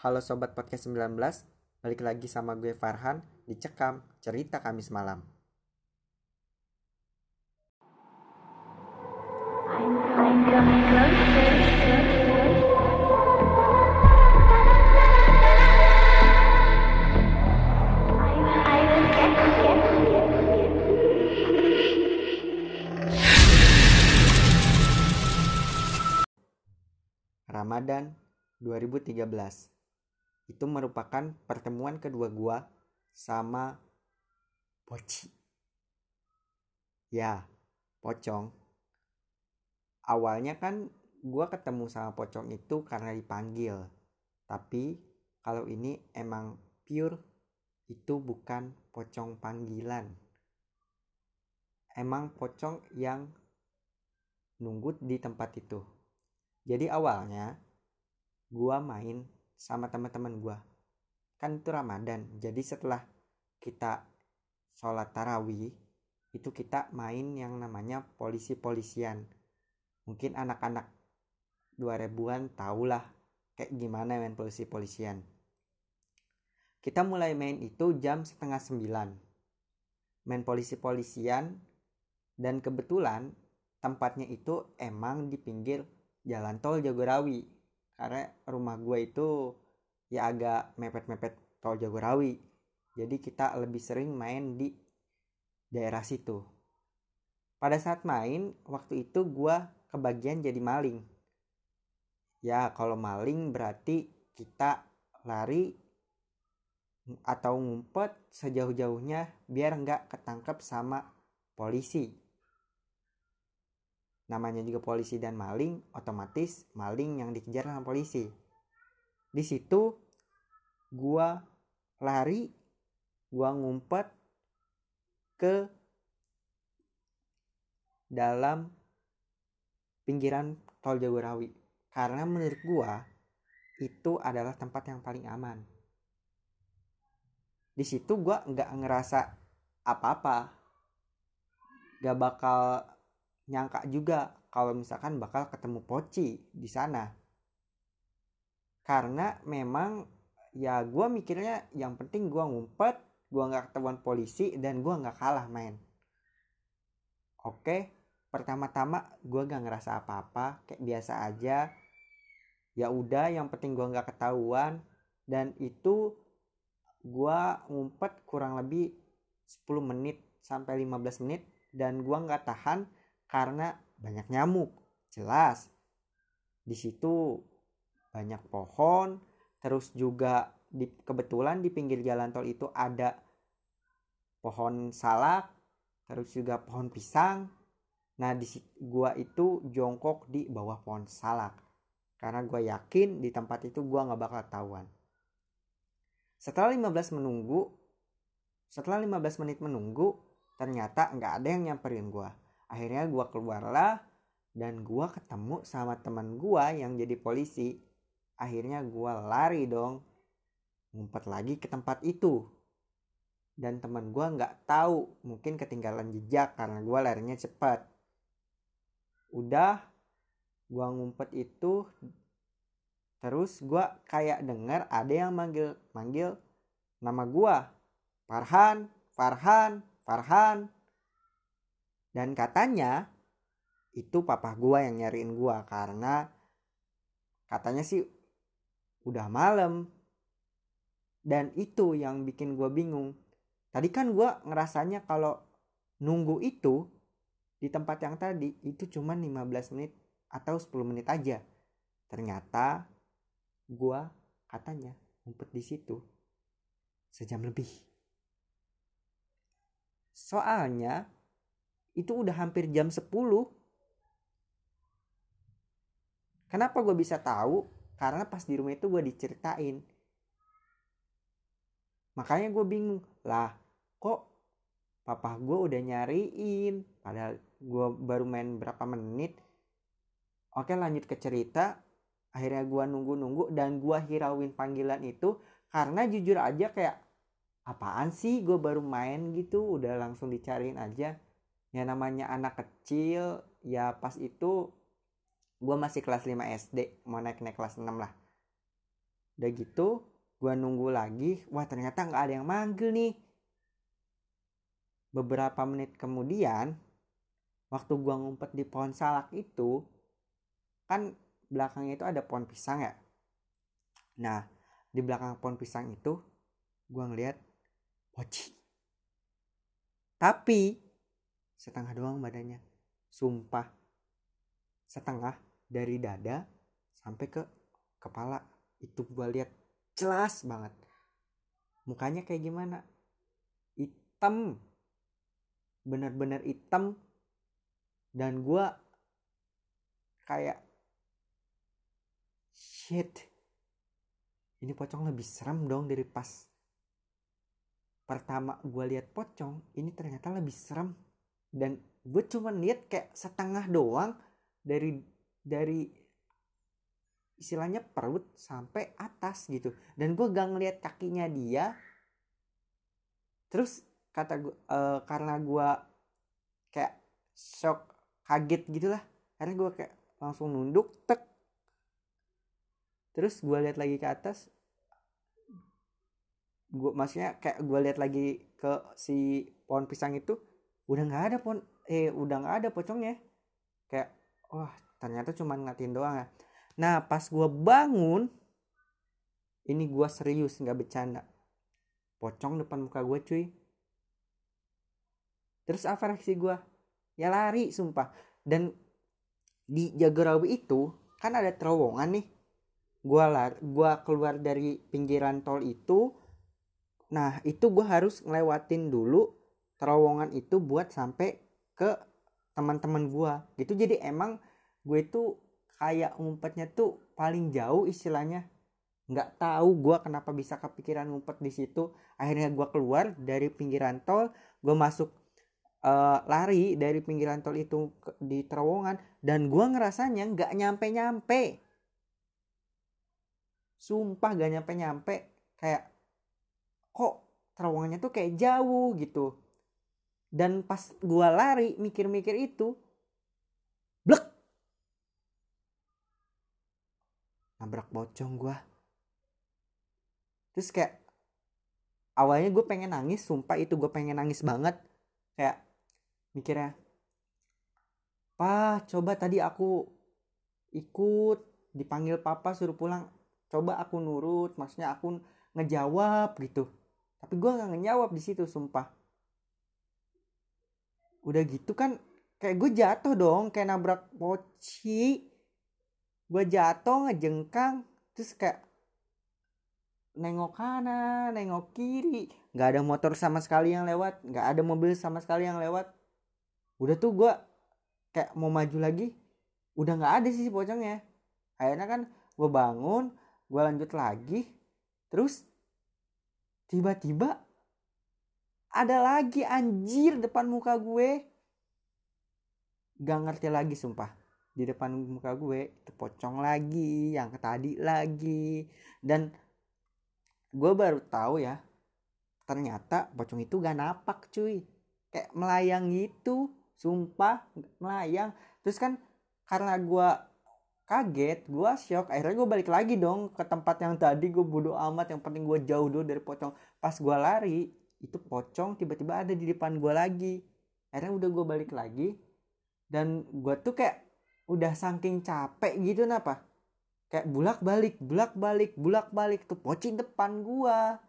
Halo Sobat Podcast 19, balik lagi sama gue Farhan di Cekam Cerita Kamis Malam. Ramadan 2013 itu merupakan pertemuan kedua gua sama Poci. Ya, Pocong. Awalnya kan gua ketemu sama Pocong itu karena dipanggil. Tapi kalau ini emang pure itu bukan pocong panggilan. Emang pocong yang nunggu di tempat itu. Jadi awalnya gua main sama teman-teman gua. Kan itu Ramadan. Jadi setelah kita sholat tarawih itu kita main yang namanya polisi-polisian. Mungkin anak-anak 2000-an tahulah kayak gimana main polisi-polisian. Kita mulai main itu jam setengah sembilan. Main polisi-polisian dan kebetulan tempatnya itu emang di pinggir jalan tol Jagorawi karena rumah gue itu ya agak mepet-mepet tol Jagorawi. Jadi kita lebih sering main di daerah situ. Pada saat main waktu itu gue kebagian jadi maling. Ya kalau maling berarti kita lari atau ngumpet sejauh-jauhnya biar nggak ketangkep sama polisi. Namanya juga polisi dan maling, otomatis maling yang dikejar sama polisi. Di situ gua lari, gua ngumpet ke dalam pinggiran tol Jagorawi karena menurut gua itu adalah tempat yang paling aman. Di situ gua nggak ngerasa apa-apa, gak bakal nyangka juga kalau misalkan bakal ketemu Poci di sana. Karena memang ya gue mikirnya yang penting gue ngumpet, gue nggak ketahuan polisi dan gue nggak kalah main. Oke, pertama-tama gue gak ngerasa apa-apa, kayak biasa aja. Ya udah, yang penting gue nggak ketahuan dan itu gue ngumpet kurang lebih 10 menit sampai 15 menit dan gue nggak tahan karena banyak nyamuk. Jelas. Di situ banyak pohon, terus juga di kebetulan di pinggir jalan tol itu ada pohon salak, terus juga pohon pisang. Nah, di gua itu jongkok di bawah pohon salak. Karena gua yakin di tempat itu gua nggak bakal tahuan. Setelah 15 menunggu, setelah 15 menit menunggu, ternyata nggak ada yang nyamperin gua akhirnya gue keluarlah dan gue ketemu sama teman gue yang jadi polisi akhirnya gue lari dong ngumpet lagi ke tempat itu. Dan teman gue nggak tahu mungkin ketinggalan jejak karena gue larinya cepat. Udah gue ngumpet itu terus gue kayak denger ada yang manggil manggil nama gue Farhan Farhan Farhan. Dan katanya itu papa gua yang nyariin gua karena katanya sih udah malam. Dan itu yang bikin gua bingung. Tadi kan gua ngerasanya kalau nunggu itu di tempat yang tadi itu cuma 15 menit atau 10 menit aja. Ternyata gua katanya ngumpet di situ sejam lebih. Soalnya itu udah hampir jam 10 kenapa gue bisa tahu karena pas di rumah itu gue diceritain. Makanya gue bingung lah kok papa gue udah nyariin? Padahal gue baru main berapa menit? Oke lanjut ke cerita. Akhirnya gue nunggu-nunggu dan gue hirauin panggilan itu karena jujur aja kayak apaan sih gue baru main gitu? Udah langsung dicariin aja. Ya namanya anak kecil ya pas itu gue masih kelas 5 SD mau naik naik kelas 6 lah. Udah gitu gue nunggu lagi wah ternyata nggak ada yang manggil nih. Beberapa menit kemudian waktu gue ngumpet di pohon salak itu kan belakangnya itu ada pohon pisang ya? Nah di belakang pohon pisang itu gue ngeliat poci tapi setengah doang badannya. Sumpah. Setengah dari dada sampai ke kepala. Itu gue lihat jelas banget. Mukanya kayak gimana? Hitam. Bener-bener hitam. Dan gue kayak shit. Ini pocong lebih serem dong dari pas pertama gue lihat pocong. Ini ternyata lebih serem. Dan gue cuma lihat kayak setengah doang dari dari istilahnya perut sampai atas gitu. Dan gue gak ngeliat kakinya dia. Terus kata gue uh, karena gue kayak shock kaget gitulah. Karena gue kayak langsung nunduk tek. Terus gue lihat lagi ke atas. Gue maksudnya kayak gue lihat lagi ke si pohon pisang itu udah nggak ada pohon eh udah nggak ada pocongnya. Kayak wah ternyata cuma ngatin doang ya Nah pas gue bangun ini gue serius nggak bercanda. Pocong depan muka gue cuy. Terus apa reaksi gue? Ya lari sumpah. Dan di Jagorawi itu kan ada terowongan nih. Gue lar, gua keluar dari pinggiran tol itu. Nah itu gue harus ngelewatin dulu terowongan itu buat sampai ke teman-teman gue gitu jadi emang gue itu kayak ngumpetnya tuh paling jauh istilahnya. Nggak tahu gue kenapa bisa kepikiran ngumpet di situ. Akhirnya gue keluar dari pinggiran tol gue masuk uh, lari dari pinggiran tol itu ke, di terowongan dan gue ngerasanya nggak nyampe nyampe sumpah gak nyampe nyampe kayak kok terowongannya tuh kayak jauh gitu. Dan pas gue lari mikir-mikir itu nabrak pocong gue terus kayak awalnya gue pengen nangis sumpah itu gue pengen nangis banget. Kayak mikirnya pa coba tadi aku ikut dipanggil papa suruh pulang. Coba aku nurut maksudnya aku ngejawab gitu. Tapi gue nggak ngejawab di situ sumpah. Udah gitu kan kayak gue jatuh dong kayak nabrak poci gue jatuh ngejengkang terus kayak nengok kanan nengok kiri. Nggak ada motor sama sekali yang lewat nggak ada mobil sama sekali yang lewat. Udah tuh gue kayak mau maju lagi udah nggak ada sih pocongnya. Akhirnya kan gue bangun gue lanjut lagi terus tiba-tiba ada lagi anjir depan muka gue. Gak ngerti lagi sumpah di depan muka gue itu pocong lagi yang tadi lagi. Dan gue baru tahu ya ternyata pocong itu gak napak cuy. Kayak melayang gitu sumpah melayang. Terus kan karena gue kaget gue shock akhirnya gue balik lagi dong ke tempat yang tadi gue bodoh amat yang penting gue jauh dulu dari pocong. Pas gue lari itu pocong tiba-tiba ada di depan gue lagi. Akhirnya udah gue balik lagi dan gue tuh kayak udah saking capek gitu napa kayak bulak balik bulak balik bulak balik tuh pocing depan gua.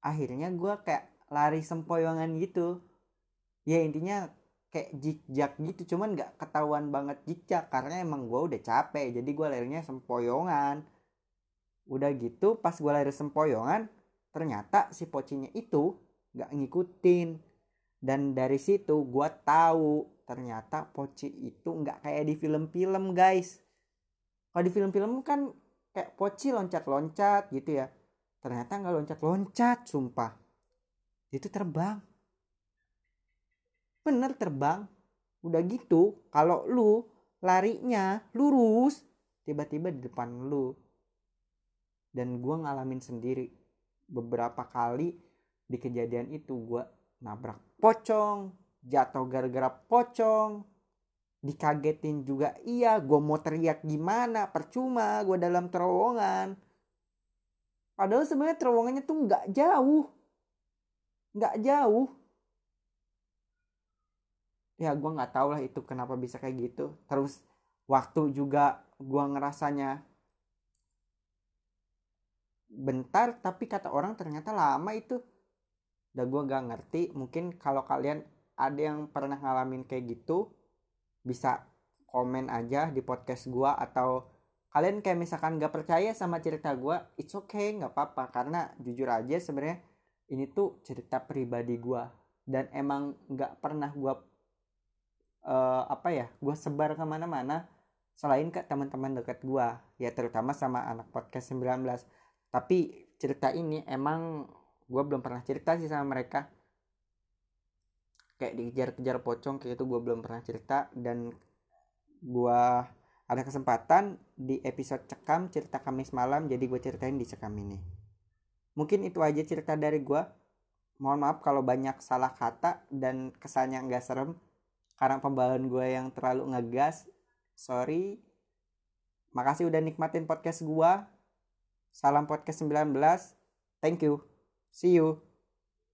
Akhirnya gua kayak lari sempoyongan gitu. Ya intinya kayak jikjak gitu cuman nggak ketahuan banget jikjak karena emang gua udah capek jadi gua larinya sempoyongan. Udah gitu pas gua lari sempoyongan ternyata si pocinya itu nggak ngikutin. Dan dari situ gua tahu ternyata poci itu nggak kayak di film-film guys. Kalau di film-film kan kayak poci loncat-loncat gitu ya. Ternyata nggak loncat-loncat sumpah. Itu terbang. Bener terbang. Udah gitu kalau lu larinya lurus tiba-tiba di depan lu. Dan gue ngalamin sendiri. Beberapa kali di kejadian itu gue nabrak pocong jatuh gara-gara pocong. Dikagetin juga iya gue mau teriak gimana? Percuma gue dalam terowongan. Padahal sebenarnya terowongannya tuh nggak jauh. Nggak jauh. Ya gue nggak tahu lah itu kenapa bisa kayak gitu. Terus waktu juga gue ngerasanya bentar tapi kata orang ternyata lama itu. Udah gue gak ngerti. Mungkin kalau kalian ada yang pernah ngalamin kayak gitu bisa komen aja di podcast gue atau kalian kayak misalkan gak percaya sama cerita gue it's okay nggak apa-apa. Karena jujur aja sebenarnya ini tuh cerita pribadi gue dan emang nggak pernah gue uh, apa ya gue sebar ke mana-mana selain ke teman-teman dekat gue ya terutama sama anak podcast 19 tapi cerita ini emang gue belum pernah cerita sih sama mereka kayak dikejar-kejar pocong kayak itu gue belum pernah cerita. Dan gue ada kesempatan di episode cekam cerita Kamis malam jadi gue ceritain di cekam ini. Mungkin itu aja cerita dari gue mohon maaf kalau banyak salah kata dan kesannya nggak serem. Karena pembahasan gue yang terlalu ngegas. Sorry. Makasih udah nikmatin podcast gue salam podcast 19 thank you. See you